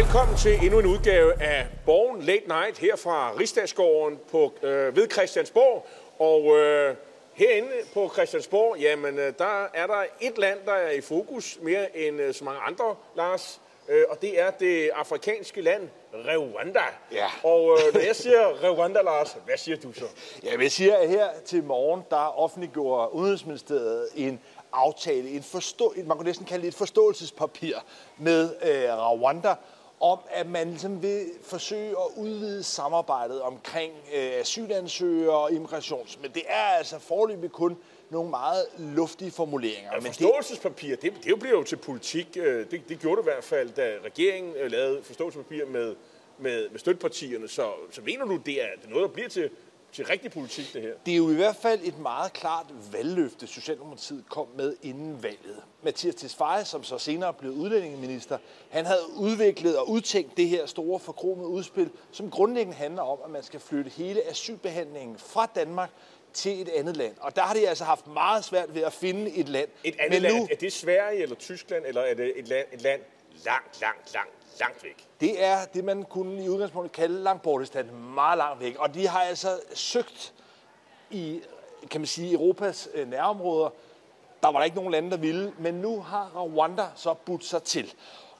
Velkommen til endnu en udgave af Borgen Late Night her fra Rigsdagsgården på, øh, ved Christiansborg. Og øh, herinde på Christiansborg, jamen øh, der er der et land, der er i fokus mere end øh, så mange andre, Lars. Øh, og det er det afrikanske land Rwanda. Ja. Og øh, når jeg siger Rwanda, Lars, hvad siger du så? Ja, jeg siger, at her til morgen, der offentliggjorde Udenrigsministeriet en aftale, en forstå, man kunne næsten kalde det et forståelsespapir med øh, Rwanda, om at man ligesom vil forsøge at udvide samarbejdet omkring øh, asylansøgere og immigrations. Men det er altså forløbig kun nogle meget luftige formuleringer. Ja, forståelsespapir, det, det bliver jo til politik. Øh, Det, det gjorde det i hvert fald, da regeringen øh, lavede forståelsespapir med, med, med støttepartierne. Så, så mener du, det er noget, der bliver til, til rigtig politik, det her? Det er jo i hvert fald et meget klart valgløfte, Socialdemokratiet kom med inden valget. Mathias Tesfaye, som så senere blev udlændingeminister, han havde udviklet og udtænkt det her store forkromede udspil, som grundlæggende handler om, at man skal flytte hele asylbehandlingen fra Danmark til et andet land. Og der har de altså haft meget svært ved at finde et land. Et andet Men land, nu, er det Sverige eller Tyskland, eller er det et land, et land langt, langt, langt, langt væk? det er det, man kunne i udgangspunktet kalde Langbortistan, meget langt væk. Og de har altså søgt i, kan man sige, Europas øh, nærområder. Der var der ikke nogen lande, der ville, men nu har Rwanda så budt sig til.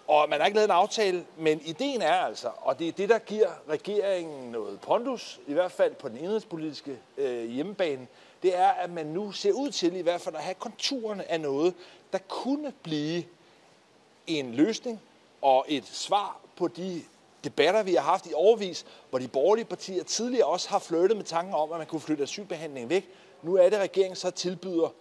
Og man har ikke lavet en aftale, men ideen er altså, og det er det, der giver regeringen noget pondus, i hvert fald på den indrigspolitiske øh, hjemmebane, det er, at man nu ser ud til i hvert fald at have konturerne af noget, der kunne blive en løsning og et svar på de debatter, vi har haft i overvis, hvor de borgerlige partier tidligere også har flyttet med tanken om, at man kunne flytte asylbehandlingen væk. Nu er det, at regeringen så tilbyder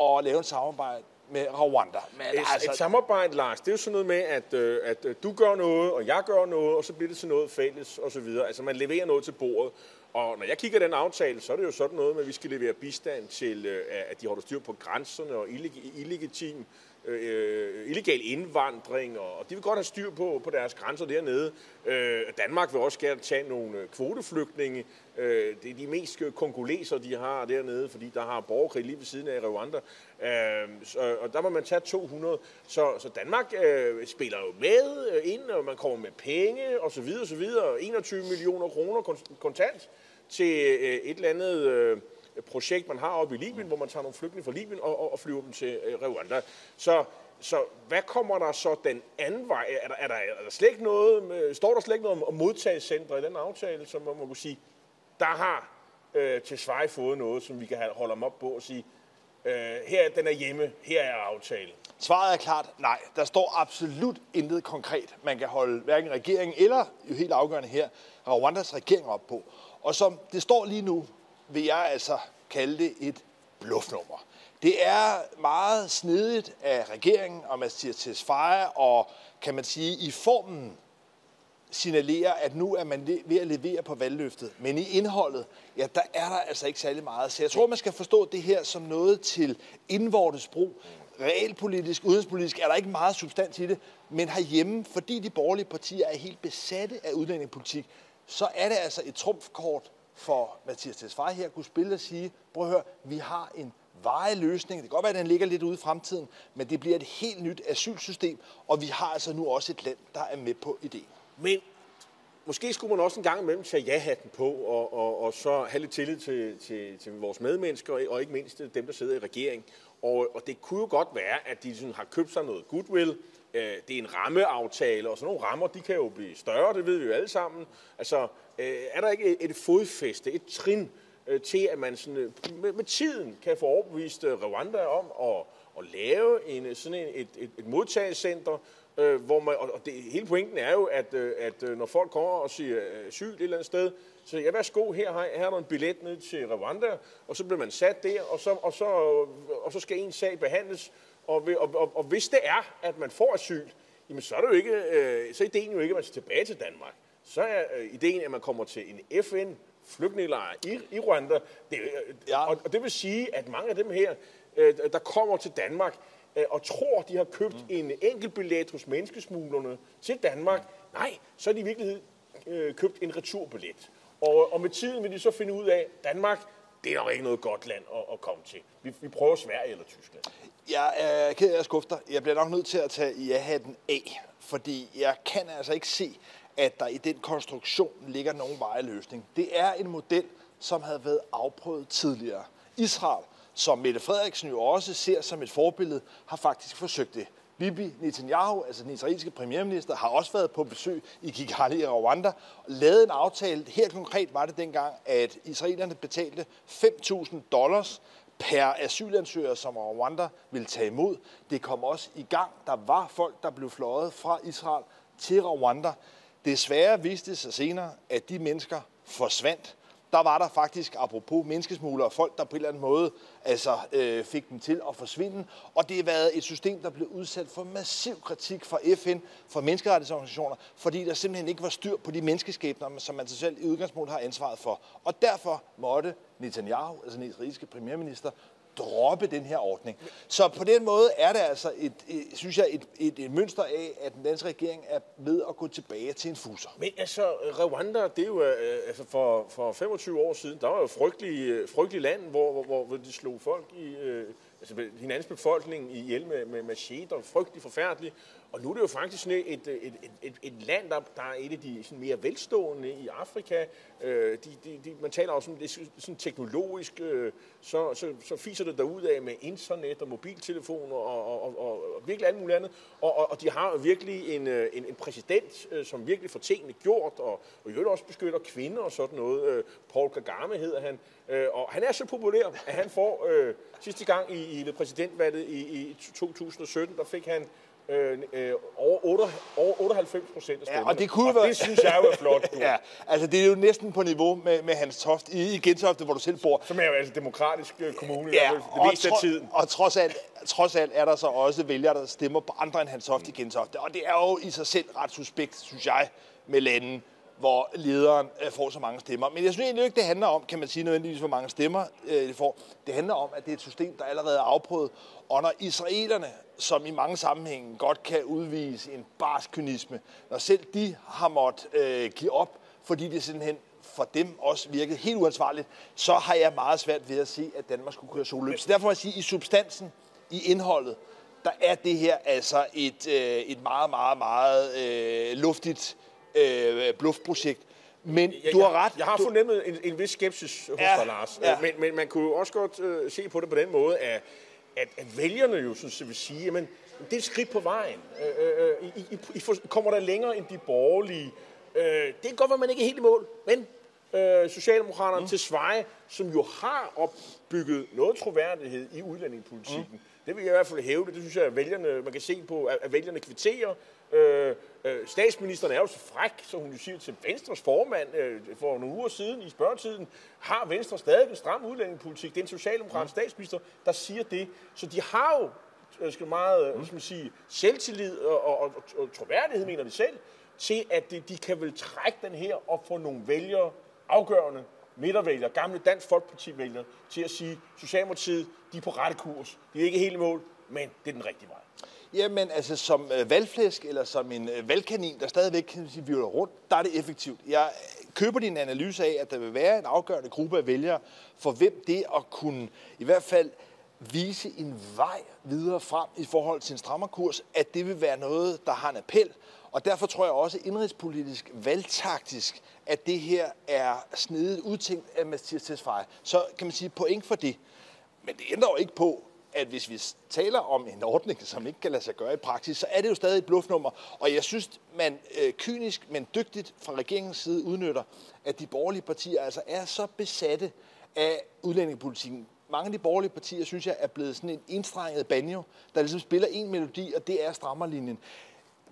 at lave et samarbejde med Rwanda. Men Et, altså, et samarbejde, Lars, det er jo sådan noget med, at, øh, at øh, du gør noget, og jeg gør noget, og så bliver det til noget fælles og så videre. Altså, man leverer noget til bordet. Og når jeg kigger den aftale, så er det jo sådan noget med, at vi skal levere bistand til, øh, at de holder styr på grænserne og illeg- illegitim øh, illegal indvandring, og, de vil godt have styr på, på deres grænser dernede. Øh, Danmark vil også gerne tage nogle øh, kvoteflygtninge. Øh, det er de mest øh, kongoleser, de har dernede, fordi der har borgerkrig lige ved siden af Rwanda. Øh, så, og der må man tage 200. Så, så Danmark øh, spiller jo med øh, ind, og man kommer med penge og så videre, og så videre. 21 millioner kroner kontant til øh, et eller andet... Øh, projekt, man har oppe i Libyen, hvor man tager nogle flygtninge fra Libyen og, og, og flyver dem til øh, Rwanda. Så, så hvad kommer der så den anden vej? Er der, er der, er der slet ikke noget, med, står der slet ikke noget om, om i den aftale, som man må kunne sige, der har øh, til Sverige fået noget, som vi kan holde dem op på og sige, øh, her den er hjemme, her er aftalen. Svaret er klart nej. Der står absolut intet konkret, man kan holde hverken regeringen eller, jo helt afgørende her, Rwandas regering op på. Og som det står lige nu, vil jeg altså kalde det et bluffnummer. Det er meget snedigt af regeringen og Mathias Tesfaye og kan man sige i formen signalerer, at nu er man ved at levere på valgløftet. Men i indholdet, ja, der er der altså ikke særlig meget. Så jeg tror, man skal forstå det her som noget til indvortes brug. Realpolitisk, udenrigspolitisk er der ikke meget substans i det, men herhjemme, fordi de borgerlige partier er helt besatte af udlændingepolitik, så er det altså et trumfkort for Mathias Tesfaye her kunne spille og sige, prøv at høre, vi har en varig løsning. Det kan godt være, at den ligger lidt ude i fremtiden, men det bliver et helt nyt asylsystem, og vi har altså nu også et land, der er med på ideen. Men måske skulle man også en gang imellem tage ja-hatten på, og, og, og så have lidt tillid til, til, til vores medmennesker, og, ikke mindst dem, der sidder i regering. Og, og det kunne jo godt være, at de sådan har købt sig noget goodwill. Øh, Det er en rammeaftale, og sådan nogle rammer, de kan jo blive større, det ved vi jo alle sammen. Altså, øh, er der ikke et, fodfæste, et trin øh, til, at man sådan, øh, med, med tiden kan få overbevist øh, Rwanda om at, at lave en, øh, sådan en, et, et, et modtagelsescenter, øh, hvor man, og det, hele pointen er jo, at, øh, at øh, når folk kommer og siger øh, et eller andet sted, så ja, værsgo, her, har- her er der en billet ned til Rwanda, og så bliver man sat der, og så, og så, og så skal en sag behandles, og, og, og, og hvis det er, at man får asyl, jamen så er det jo ikke, øh, så er ideen jo ikke, at man skal tilbage til Danmark. Så er øh, ideen, at man kommer til en FN flygtningelejr i, i Rwanda. Det, øh, Ja. og, og det vil sige, at mange af dem her, øh, der kommer til Danmark, øh, og tror, de har købt mm. en enkelt billet hos menneskesmuglerne til Danmark. Nej, så har de i virkeligheden øh, købt en returbillet. Og, og med tiden vil de så finde ud af, at Danmark, det er nok ikke noget godt land at, at komme til. Vi, vi prøver Sverige eller Tyskland. Jeg er ked af at skuffe dig. Jeg bliver nok nødt til at tage ja-hatten af, fordi jeg kan altså ikke se, at der i den konstruktion ligger nogen veje løsning. Det er en model, som havde været afprøvet tidligere. Israel, som Mette Frederiksen jo også ser som et forbillede, har faktisk forsøgt det. Bibi Netanyahu, altså den israelske premierminister, har også været på besøg i Kigali i Rwanda og lavet en aftale. Helt konkret var det dengang, at israelerne betalte 5.000 dollars per asylansøger, som Rwanda ville tage imod. Det kom også i gang. Der var folk, der blev fløjet fra Israel til Rwanda. Desværre viste det sig senere, at de mennesker forsvandt der var der faktisk, apropos menneskesmuglere, folk, der på en eller anden måde altså, øh, fik dem til at forsvinde. Og det har været et system, der blev udsat for massiv kritik fra FN, fra menneskerettighedsorganisationer, fordi der simpelthen ikke var styr på de menneskeskæbner, som man sig selv i udgangspunktet har ansvaret for. Og derfor måtte Netanyahu, altså den israelske premierminister, droppe den her ordning. Så på den måde er det altså, et, et, synes jeg, et, et, et mønster af, at den danske regering er ved at gå tilbage til en fuser. Men altså, Rwanda, det er jo øh, altså for, for 25 år siden, der var jo frygtelig, øh, frygtelig land, hvor, hvor, hvor de slog folk i, øh, altså hinandens befolkning ihjel med, med macheter, frygtelig forfærdeligt. Og nu er det jo faktisk et, et, et, et, et land, der, der er et af de sådan mere velstående i Afrika. Øh, de, de, de, man taler også om det sådan teknologisk, øh, så, så, så fiser det derud af med internet og mobiltelefoner og, og, og, og, og virkelig alt muligt andet. Og, og, og de har virkelig en, øh, en, en præsident, øh, som virkelig får tingene gjort, og, og i også beskytter kvinder og sådan noget. Øh, Paul Kagame hedder han. Øh, og han er så populær, at han får øh, sidste gang i, i ved præsidentvalget i, i 2017, der fik han øh, øh, over, 8, over 98 procent af stemmerne. Ja, og det, kunne og være... det synes jeg jo er flot. Du. ja, altså det er jo næsten på niveau med, med Hans Toft i, i Gentofte, hvor du selv bor. Som er jo altså demokratisk øh, kommune ja, det meste af tiden. Og trods alt, trods alt er der så også vælgere, der stemmer på andre end Hans Toft mm. i Gentofte. Og det er jo i sig selv ret suspekt, synes jeg, med landen, hvor lederen øh, får så mange stemmer. Men jeg synes egentlig ikke, det handler om, kan man sige nødvendigvis, hvor mange stemmer øh, det får. Det handler om, at det er et system, der allerede er afprøvet. Og når israelerne, som i mange sammenhænge godt kan udvise en barsk kynisme, når selv de har måttet øh, give op, fordi det simpelthen for dem også virkede helt uansvarligt, så har jeg meget svært ved at se, at Danmark skulle køre solløb. Så derfor må jeg sige, at i substansen, i indholdet, der er det her altså et, øh, et meget, meget, meget øh, luftigt øh, bluffprojekt. Men jeg, du har ret. Jeg, jeg har fornemmet en, en vis skepsis hos ja, dig, Lars. Ja. Men, men man kunne jo også godt øh, se på det på den måde, at, at, at vælgerne jo synes, vil sige, at det er et skridt på vejen. Øh, øh, øh I, I, I kommer der længere end de borgerlige. Øh, det kan godt være, man ikke er helt i mål, men øh, Socialdemokraterne mm. til Sveje, som jo har opbygget noget troværdighed i udlændingepolitikken. Mm. Det vil jeg i hvert fald hæve det. Det synes jeg, at vælgerne, man kan se på, at vælgerne kvitterer. Øh, øh, statsministeren er jo så fræk, så hun siger til Venstres formand øh, for nogle uger siden i spørgetiden, har Venstre stadig en stram udlændingepolitik. Det er en socialdemokratisk mm. statsminister, der siger det. Så de har jo øh, skal meget mm. skal man sige, selvtillid og, og, og, og troværdighed, mener de selv, til at de, de kan vel trække den her og få nogle vælgere afgørende midtervælgere, gamle Dansk Folkeparti-vælgere, til at sige, Socialdemokratiet, de er på rette kurs. De er ikke helt i mål, men det er den rigtige vej. Jamen, altså som øh, valgflæsk eller som en øh, valgkanin, der stadigvæk kan sige, vi rundt, der er det effektivt. Jeg øh, køber din analyse af, at der vil være en afgørende gruppe af vælgere, for hvem det at kunne i hvert fald vise en vej videre frem i forhold til en strammerkurs, at det vil være noget, der har en appel. Og derfor tror jeg også indrigspolitisk, valgtaktisk, at det her er snedigt udtænkt af Mathias Tesfaye. Så kan man sige point for det. Men det ændrer jo ikke på, at hvis vi taler om en ordning, som ikke kan lade sig gøre i praksis, så er det jo stadig et bluffnummer. Og jeg synes, man øh, kynisk, men dygtigt fra regeringens side udnytter, at de borgerlige partier altså er så besatte af udlændingepolitikken. Mange af de borgerlige partier, synes jeg, er blevet sådan en indstrenget banjo, der ligesom spiller en melodi, og det er strammerlinjen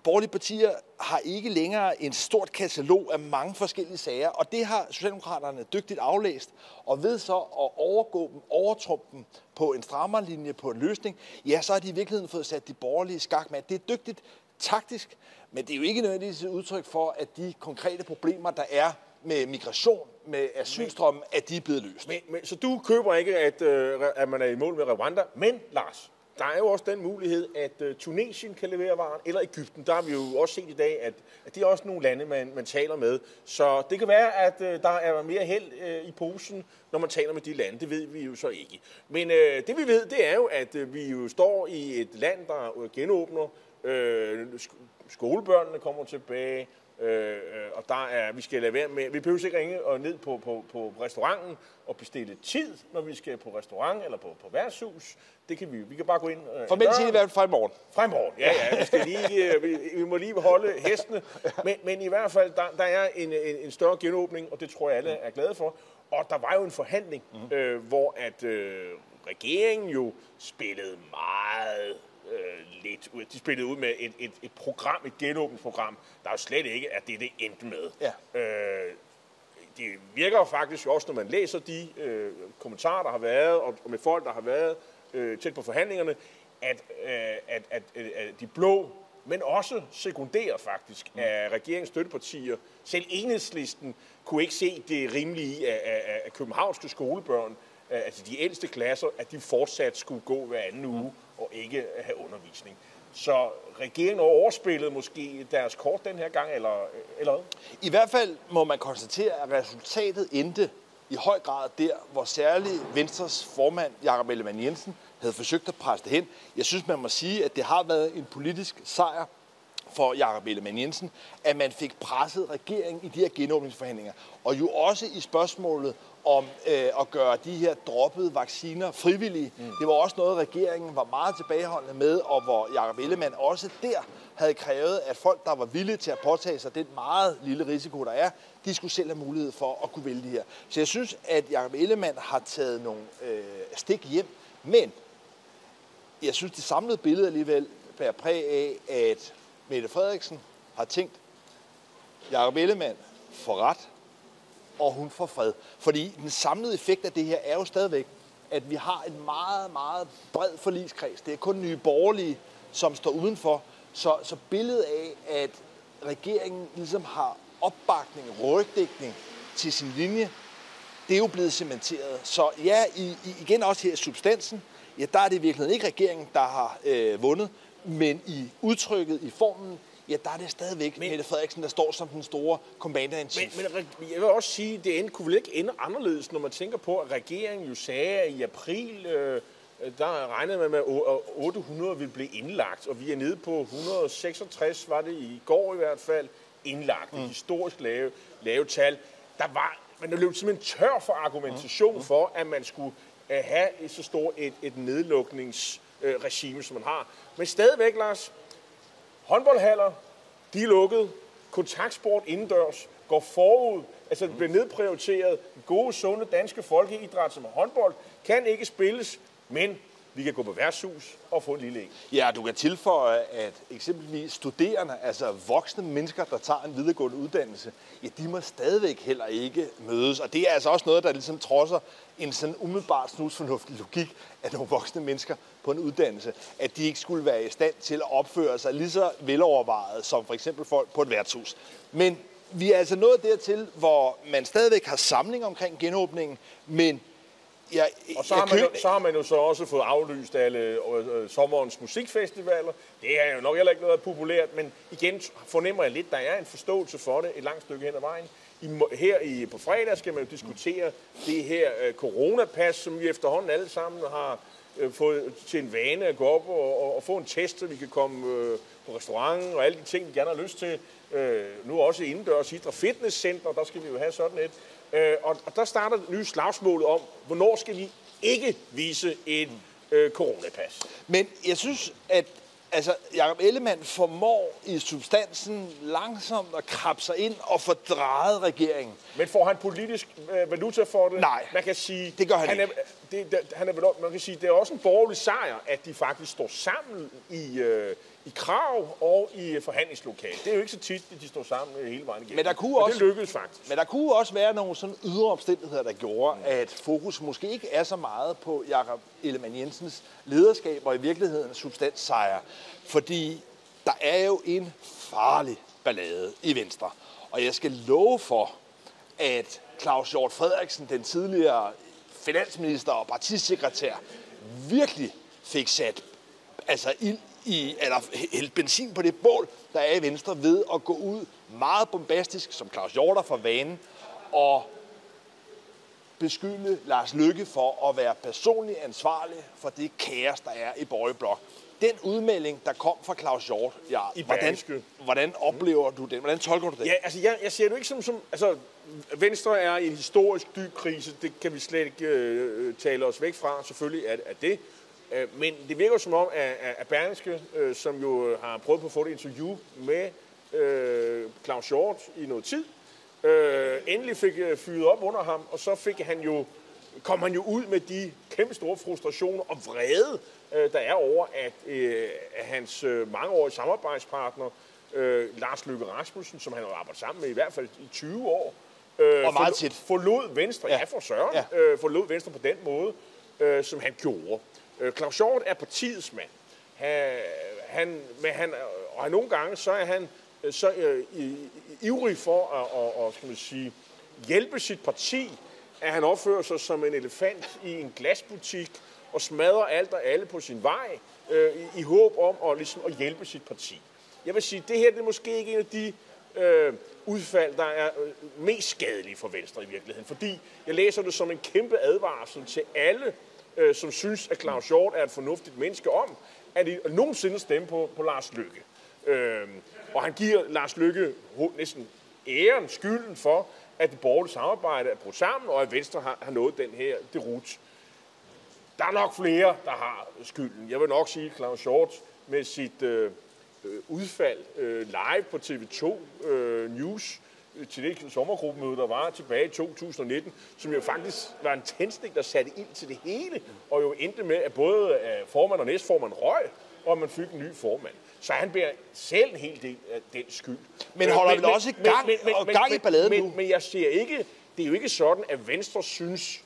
borgerlige partier har ikke længere en stort katalog af mange forskellige sager, og det har Socialdemokraterne dygtigt aflæst, og ved så at overgå dem, overtrumpe dem på en strammerlinje, på en løsning, ja, så har de i virkeligheden fået sat de borgerlige skak med. Det er dygtigt taktisk, men det er jo ikke nødvendigvis et udtryk for, at de konkrete problemer, der er med migration, med asylstrømmen, at de er blevet løst. Men, men, så du køber ikke, at, øh, at man er i mål med Rwanda, men Lars, der er jo også den mulighed, at øh, Tunesien kan levere varen, eller Ægypten. Der har vi jo også set i dag, at, at det er også nogle lande, man, man taler med. Så det kan være, at øh, der er mere held øh, i posen, når man taler med de lande. Det ved vi jo så ikke. Men øh, det vi ved, det er jo, at vi jo står i et land, der genåbner. Øh, skolebørnene kommer tilbage. Øh, og der er, vi skal lade være med, vi behøver ikke ringe og ned på, på, på restauranten og bestille tid, når vi skal på restaurant eller på, på værtshus. Det kan vi, vi kan bare gå ind. Øh, Formelt set i hvert fald fra i morgen. Fra i morgen, ja, ja. Vi, skal lige, øh, vi, vi må lige holde hestene. Men, men i hvert fald, der, der er en, en, en større genåbning, og det tror jeg alle er glade for. Og der var jo en forhandling, mm. øh, hvor at øh, regeringen jo spillede meget øh, lidt ud. De spillede ud med et, et, et program, et genåbningsprogram, der jo slet ikke er det, det endte med. Ja. Øh, det virker jo faktisk også, når man læser de øh, kommentarer, der har været, og, og med folk, der har været øh, tæt på forhandlingerne, at, øh, at, at, at de blå, men også sekundærer faktisk mm. af regeringens støttepartier, selv enhedslisten, kunne ikke se det rimelige i, at, at, at københavnske skolebørn, altså de ældste klasser, at de fortsat skulle gå hver anden uge og ikke have undervisning. Så regeringen overspillede måske deres kort den her gang, eller, eller I hvert fald må man konstatere, at resultatet endte i høj grad der, hvor særligt Venstres formand, Jakob Ellemann Jensen, havde forsøgt at presse det hen. Jeg synes, man må sige, at det har været en politisk sejr for Jakob Ellemann Jensen, at man fik presset regeringen i de her genåbningsforhandlinger. Og jo også i spørgsmålet om øh, at gøre de her droppede vacciner frivillige. Mm. Det var også noget, regeringen var meget tilbageholdende med, og hvor Jacob Ellemann også der havde krævet, at folk, der var villige til at påtage sig den meget lille risiko, der er, de skulle selv have mulighed for at kunne vælge det her. Så jeg synes, at Jacob Ellemann har taget nogle øh, stik hjem, men jeg synes, det samlede billede alligevel bærer præg af, at Mette Frederiksen har tænkt, Jacob Ellemann får ret, og hun får fred. Fordi den samlede effekt af det her er jo stadigvæk, at vi har en meget, meget bred forligskreds. Det er kun nye borgerlige, som står udenfor. Så, så billedet af, at regeringen ligesom har opbakning, rygdækning til sin linje, det er jo blevet cementeret. Så ja, i, i, igen også her i substansen, ja, der er det i virkeligheden ikke regeringen, der har øh, vundet, men i udtrykket, i formen, ja, der er det stadigvæk men, Mette Frederiksen, der står som den store commander in chief. Men, men jeg vil også sige, at det end, kunne vel ikke ende anderledes, når man tænker på, at regeringen jo sagde, at i april, øh, der regnede man med, at 800 ville blive indlagt, og vi er nede på 166, var det i går i hvert fald, indlagt. Mm. historisk lave, lave tal. Der var, man løbet simpelthen tør for argumentation mm. for, at man skulle uh, have et så stort et, et øh, regime, som man har. Men stadigvæk, Lars, Håndboldhaller, de er lukket. Kontaktsport indendørs går forud. Altså, det bliver nedprioriteret. Gode, sunde danske folkeidræt som håndbold kan ikke spilles, men vi kan gå på værtshus og få en lille en. Ja, du kan tilføje, at eksempelvis studerende, altså voksne mennesker, der tager en videregående uddannelse, ja, de må stadigvæk heller ikke mødes. Og det er altså også noget, der ligesom trodser en sådan umiddelbart snusfornuftig logik af nogle voksne mennesker på en uddannelse, at de ikke skulle være i stand til at opføre sig lige så velovervejet som for eksempel folk på et værtshus. Men vi er altså nået dertil, hvor man stadigvæk har samling omkring genåbningen, men Ja, og så har, man jo, så har man jo så også fået aflyst alle øh, øh, sommerens musikfestivaler. Det er jo nok heller ikke noget populært, men igen fornemmer jeg lidt, der er en forståelse for det et langt stykke hen ad vejen. I, her i, på fredag skal man jo diskutere det her øh, coronapas, som vi efterhånden alle sammen har øh, fået til en vane at gå op og, og, og få en test, så vi kan komme øh, på restauranten og alle de ting, vi gerne har lyst til. Øh, nu også indendørs idræt fitnesscenter, der skal vi jo have sådan et. Øh, og, og der starter det nye slagsmål om, hvornår skal vi ikke vise et øh, coronapas. Men jeg synes, at altså, Jacob Ellemann formår i substansen langsomt at krabbe sig ind og fordreje regeringen. Men får han politisk øh, valuta for det? Nej, man kan sige, det gør han, han ikke. Er, det, det, han er, man kan sige, det er også en borgerlig sejr, at de faktisk står sammen i, øh, i krav og i forhandlingslokale. Det er jo ikke så tit, at de står sammen hele vejen igennem. Men, der kunne også, det lykkedes faktisk. Men der kunne også være nogle sådan ydre omstændigheder, der gjorde, mm. at fokus måske ikke er så meget på Jakob Ellemann Jensens lederskab og i virkeligheden substanssejr. Fordi der er jo en farlig ballade i Venstre. Og jeg skal love for, at Claus Hjort Frederiksen, den tidligere finansminister og partisekretær, virkelig fik sat altså ild i, eller hælde benzin på det bål, der er i Venstre ved at gå ud meget bombastisk, som Claus Hjorter for vanen, og beskylde Lars Lykke for at være personligt ansvarlig for det kaos, der er i Borgerlig den udmelding, der kom fra Claus Hjort, ja, I hvordan, hvordan oplever du den? Hvordan tolker du den? Ja, altså jeg, jeg ser det ikke som, som... Altså, Venstre er i en historisk dyb krise. Det kan vi slet ikke øh, tale os væk fra. Selvfølgelig er, er det. Øh, men det virker som om, at, at at Berlingske, øh, som jo har prøvet på at få et interview med øh, Claus Hjort i noget tid, øh, endelig fik øh, fyret op under ham, og så fik han jo, kom han jo ud med de kæmpe store frustrationer og vrede, øh, der er over, at, øh, hans øh, mangeårige samarbejdspartner, øh, Lars Løkke Rasmussen, som han har arbejdet sammen med i hvert fald i 20 år, øh, Og meget forlo- tit. forlod Venstre, ja, Ja. for søren, Ja. øh, forlod Venstre på den måde, øh, som han gjorde. Øh, Claus Hjort er partiets mand. Han, han, men han, og han, nogle gange så er han så øh, ivrig for at, at, at skal man sige, hjælpe sit parti, at han opfører sig som en elefant i en glasbutik og smadrer alt og alle på sin vej øh, i, i håb om at, ligesom, at hjælpe sit parti. Jeg vil sige, det her det er måske ikke en af de øh, udfald, der er øh, mest skadelige for Venstre i virkeligheden. Fordi jeg læser det som en kæmpe advarsel til alle, øh, som synes, at Claus Hjort er et fornuftigt menneske om, at de nogensinde stemme på, på Lars Lykke. Øh, og han giver Lars Lykke næsten æren, skylden for, at det borgerlige samarbejde er brudt sammen, og at Venstre har, har nået den her derut. Der er nok flere, der har skylden. Jeg vil nok sige, Claus Hjort med sit øh, øh, udfald øh, live på TV2 øh, News øh, til det sommergruppemøde, der var tilbage i 2019, som jo faktisk var en tændstik, der satte ind til det hele, og jo endte med, at både øh, formand og næstformand røg, og man fik en ny formand. Så han bærer selv en hel del af den skyld. Men Øh, holder vel også gang- og gang i balladen men, nu? Men jeg siger ikke, det er jo ikke sådan, at Venstre synes,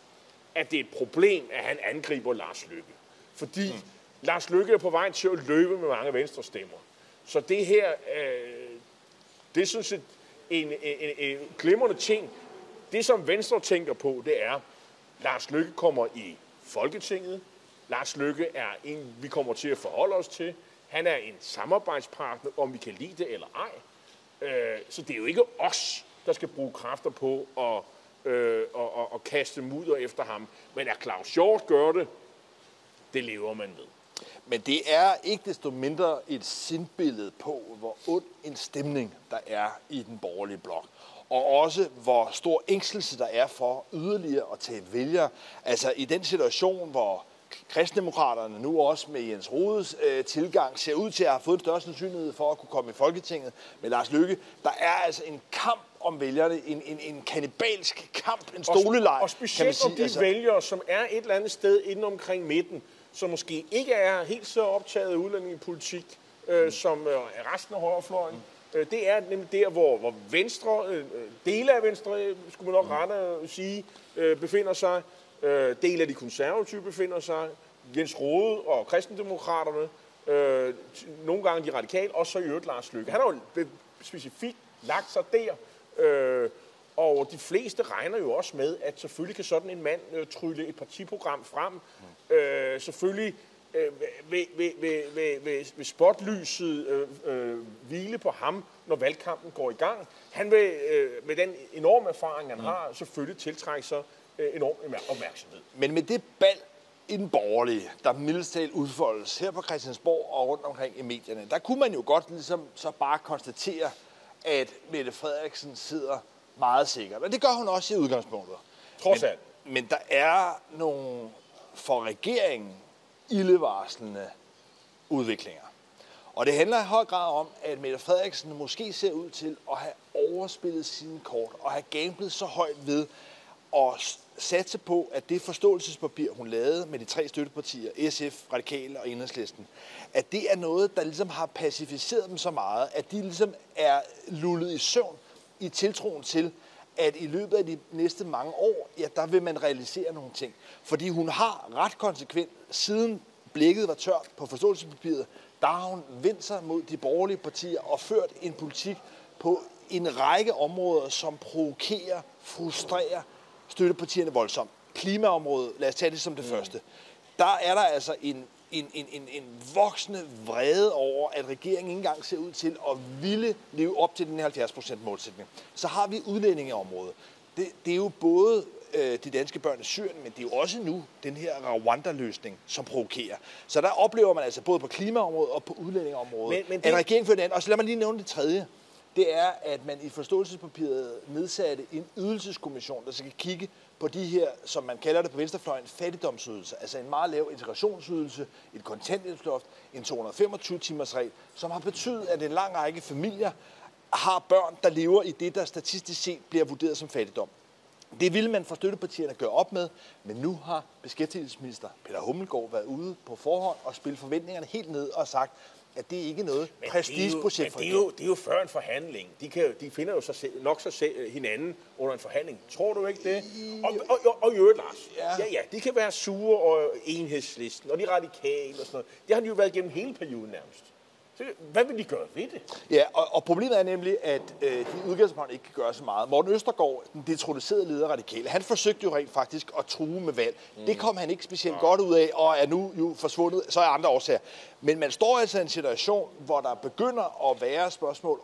at det er et problem, at han angriber Lars Lykke. Fordi mm. Lars Lykke er på vej til at løbe med mange venstre stemmer. Så det her, øh, det er sådan set en, en, en, en glimrende ting. Det, som Venstre tænker på, det er, Lars Lykke kommer i Folketinget. Lars Lykke er en, vi kommer til at forholde os til. Han er en samarbejdspartner, om vi kan lide det eller ej. Øh, så det er jo ikke os, der skal bruge kræfter på at, øh, og, og, og kaste mudder efter ham. Men at Claus Hjort gør det, det lever man ved. Men det er ikke desto mindre et sindbillede på, hvor ond en stemning der er i den borgerlige blok. Og også, hvor stor ængstelse der er for yderligere at tage vælgere. Altså i den situation, hvor kristdemokraterne nu også med Jens Rodes øh, tilgang ser ud til at have fået en større sandsynlighed for at kunne komme i Folketinget med Lars Lykke. Der er altså en kamp om vælgerne, en, en, en kanibalsk kamp, en stoleleg, Og, specielt om de altså. vælgere, som er et eller andet sted inde omkring midten, som måske ikke er helt så optaget af udlændingepolitik, øh, mm. som øh, resten af højrefløjen. Mm. Øh, det er nemlig der, hvor, hvor Venstre, øh, dele af Venstre, øh, skulle man nok mm. rette at sige, øh, befinder sig. Øh, dele af de konservative befinder sig. Jens Rode og kristendemokraterne. Øh, nogle gange de radikale, og så i øvrigt Lars Løkke. Han har jo specifikt lagt sig der. Øh, og de fleste regner jo også med, at selvfølgelig kan sådan en mand øh, trylle et partiprogram frem. Mm. Øh, selvfølgelig øh, vil, vil, vil, vil, vil, vil spotlyset øh, øh, hvile på ham, når valgkampen går i gang. Han vil øh, med den enorme erfaring, han mm. har, selvfølgelig tiltrække sig enorm opmærksomhed. Men med det bal i den borgerlige, der mildest udfoldes her på Christiansborg og rundt omkring i medierne, der kunne man jo godt ligesom så bare konstatere, at Mette Frederiksen sidder meget sikkert. Og det gør hun også i udgangspunktet. Trods men, alt. Men der er nogle for regeringen ildevarslende udviklinger. Og det handler i høj grad om, at Mette Frederiksen måske ser ud til at have overspillet sine kort og have gamblet så højt ved og satse på, at det forståelsespapir, hun lavede med de tre støttepartier, SF, Radikale og Enhedslisten, at det er noget, der ligesom har pacificeret dem så meget, at de ligesom er lullet i søvn i tiltroen til, at i løbet af de næste mange år, ja, der vil man realisere nogle ting. Fordi hun har ret konsekvent, siden blikket var tørt på forståelsespapiret, der har hun vendt sig mod de borgerlige partier og ført en politik på en række områder, som provokerer, frustrerer støttepartierne voldsomt. Klimaområdet, lad os tage det som det mm. første. der er der altså en, en, en, en, en voksende vrede over, at regeringen ikke engang ser ud til at ville leve op til den her 70% målsætning. Så har vi udlændingeområdet. Det, det er jo både øh, de danske børn i Syrien, men det er jo også nu den her Rwanda-løsning, som provokerer. Så der oplever man altså både på klimaområdet og på udlændingeområdet, men, men det... at regeringen fører den. Og så lad mig lige nævne det tredje. Det er, at man i forståelsespapiret nedsatte en ydelseskommission, der skal kigge på de her, som man kalder det på venstrefløjen, fattigdomsydelse. Altså en meget lav integrationsydelse, et kontanthjælpsloft, en 225-timers regel, som har betydet, at en lang række familier har børn, der lever i det, der statistisk set bliver vurderet som fattigdom. Det ville man fra støttepartierne gøre op med, men nu har beskæftigelsesminister Peter Hummelgaard været ude på forhånd og spillet forventningerne helt ned og sagt, at det ikke er noget prestigeprojekt for det er, jo, det er jo før en forhandling. De, kan, de finder jo sig selv, nok sig selv, hinanden under en forhandling. Tror du ikke det? Og, og, og, og i øvrigt, Lars. Ja. ja, ja, de kan være sure og enhedslisten, og de radikale og sådan noget. Det har de jo været gennem hele perioden nærmest. Hvad vil de gøre ved det? Ja, og, og problemet er nemlig, at øh, de udgangspunkt ikke kan gøre så meget. Morten Østergaard, den detroniserede leder radikale, han forsøgte jo rent faktisk at true med valg. Mm. Det kom han ikke specielt ja. godt ud af, og er nu jo forsvundet, så er andre årsager. Men man står altså i en situation, hvor der begynder at være spørgsmål,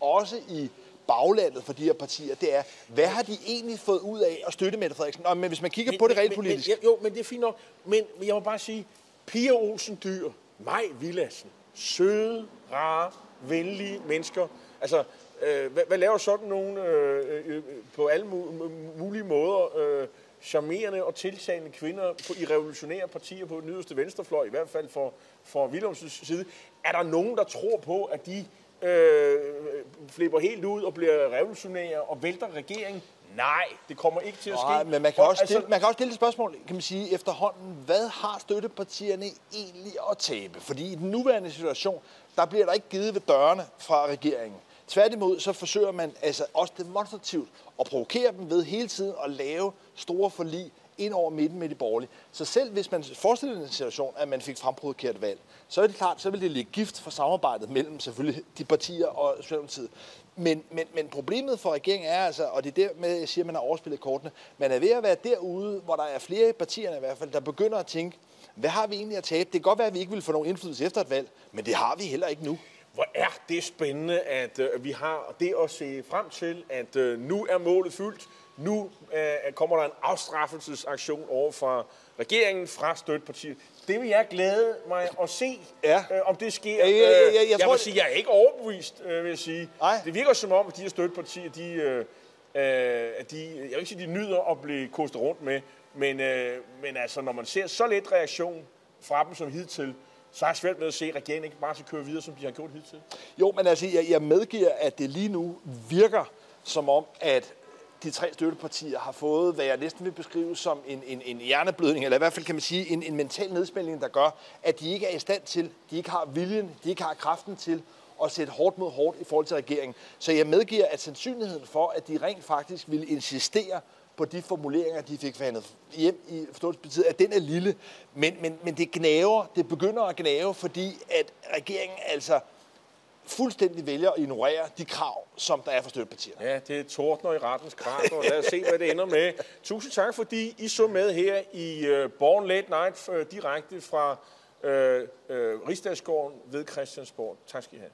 også i baglandet for de her partier, det er, hvad har de egentlig fået ud af at støtte Mette Frederiksen? Nå, men hvis man kigger men, på det rent politisk... Men, jo, men det er fint nok. Men jeg må bare sige, Pia Olsen Dyr, Maj Villassen, søde, rare, venlige mennesker. Altså, øh, hvad, hvad laver sådan nogen øh, øh, øh på alle mulige måder øh, charmerende og tiltalende kvinder på, i revolutionære partier på den yderste venstrefløj, i hvert fald for, for Wilhelms side. Er der nogen, der tror på, at de øh, øh flipper helt ud og bliver revolutionære og vælter regeringen? Nej, det kommer ikke til at ske. Nej, men man kan, også stille, altså, man kan også stille et spørgsmål, kan man sige, efterhånden. Hvad har støttepartierne egentlig at tabe? Fordi i den nuværende situation, der bliver der ikke givet ved dørene fra regeringen. Tværtimod så forsøger man altså også demonstrativt at provokere dem ved hele tiden at lave store forlig ind over midten med de borgerlige. Så selv hvis man forestiller en situation, at man fik fremprovokeret valg, så er det klart, så vil det ligge gift for samarbejdet mellem selvfølgelig de partier og Socialdemokratiet. Men, men, men problemet for regeringen er altså, og det er dermed, jeg siger, at man har overspillet kortene, man er ved at være derude, hvor der er flere partier partierne i hvert fald, der begynder at tænke, hvad har vi egentlig at tabe? Det kan godt være, at vi ikke vil få nogen indflydelse efter et valg, men det har vi heller ikke nu. Hvor er det spændende, at øh, vi har det at se frem til, at øh, nu er målet fyldt. Nu øh, kommer der en afstraffelsesaktion over fra regeringen fra støttepartiet. Det vil jeg glæde mig at se, ja. øh, om det sker. Ja, ja, ja, ja, jeg, jeg, tror, vil sige, jeg er ikke overbevist, øh, vil jeg sige. Nej. Det virker som om, at de her støttepartier, de, øh, øh at de, jeg vil ikke sige, de nyder at blive kostet rundt med, men, øh, men altså, når man ser så lidt reaktion fra dem som hidtil, så er jeg svært med at se, at regeringen ikke bare skal køre videre, som de har gjort hidtil. Jo, men altså, jeg, jeg medgiver, at det lige nu virker som om, at de tre støttepartier har fået, hvad jeg næsten vil beskrive som en, en, en hjerneblødning, eller i hvert fald kan man sige en, en mental nedspænding, der gør, at de ikke er i stand til, de ikke har viljen, de ikke har kraften til at sætte hårdt mod hårdt i forhold til regeringen. Så jeg medgiver, at sandsynligheden for, at de rent faktisk vil insistere på de formuleringer, de fik forhandlet hjem i forståelsespartiet, at den er lille. Men, men, men det gnaver, det begynder at gnave, fordi at regeringen altså fuldstændig vælger at ignorere de krav, som der er for støttepartierne. Ja, det er tordner i rettens krav, og lad os se, hvad det ender med. Tusind tak, fordi I så med her i øh, Born Late Night øh, direkte fra øh, øh, Rigsdagsgården ved Christiansborg. Tak skal I have.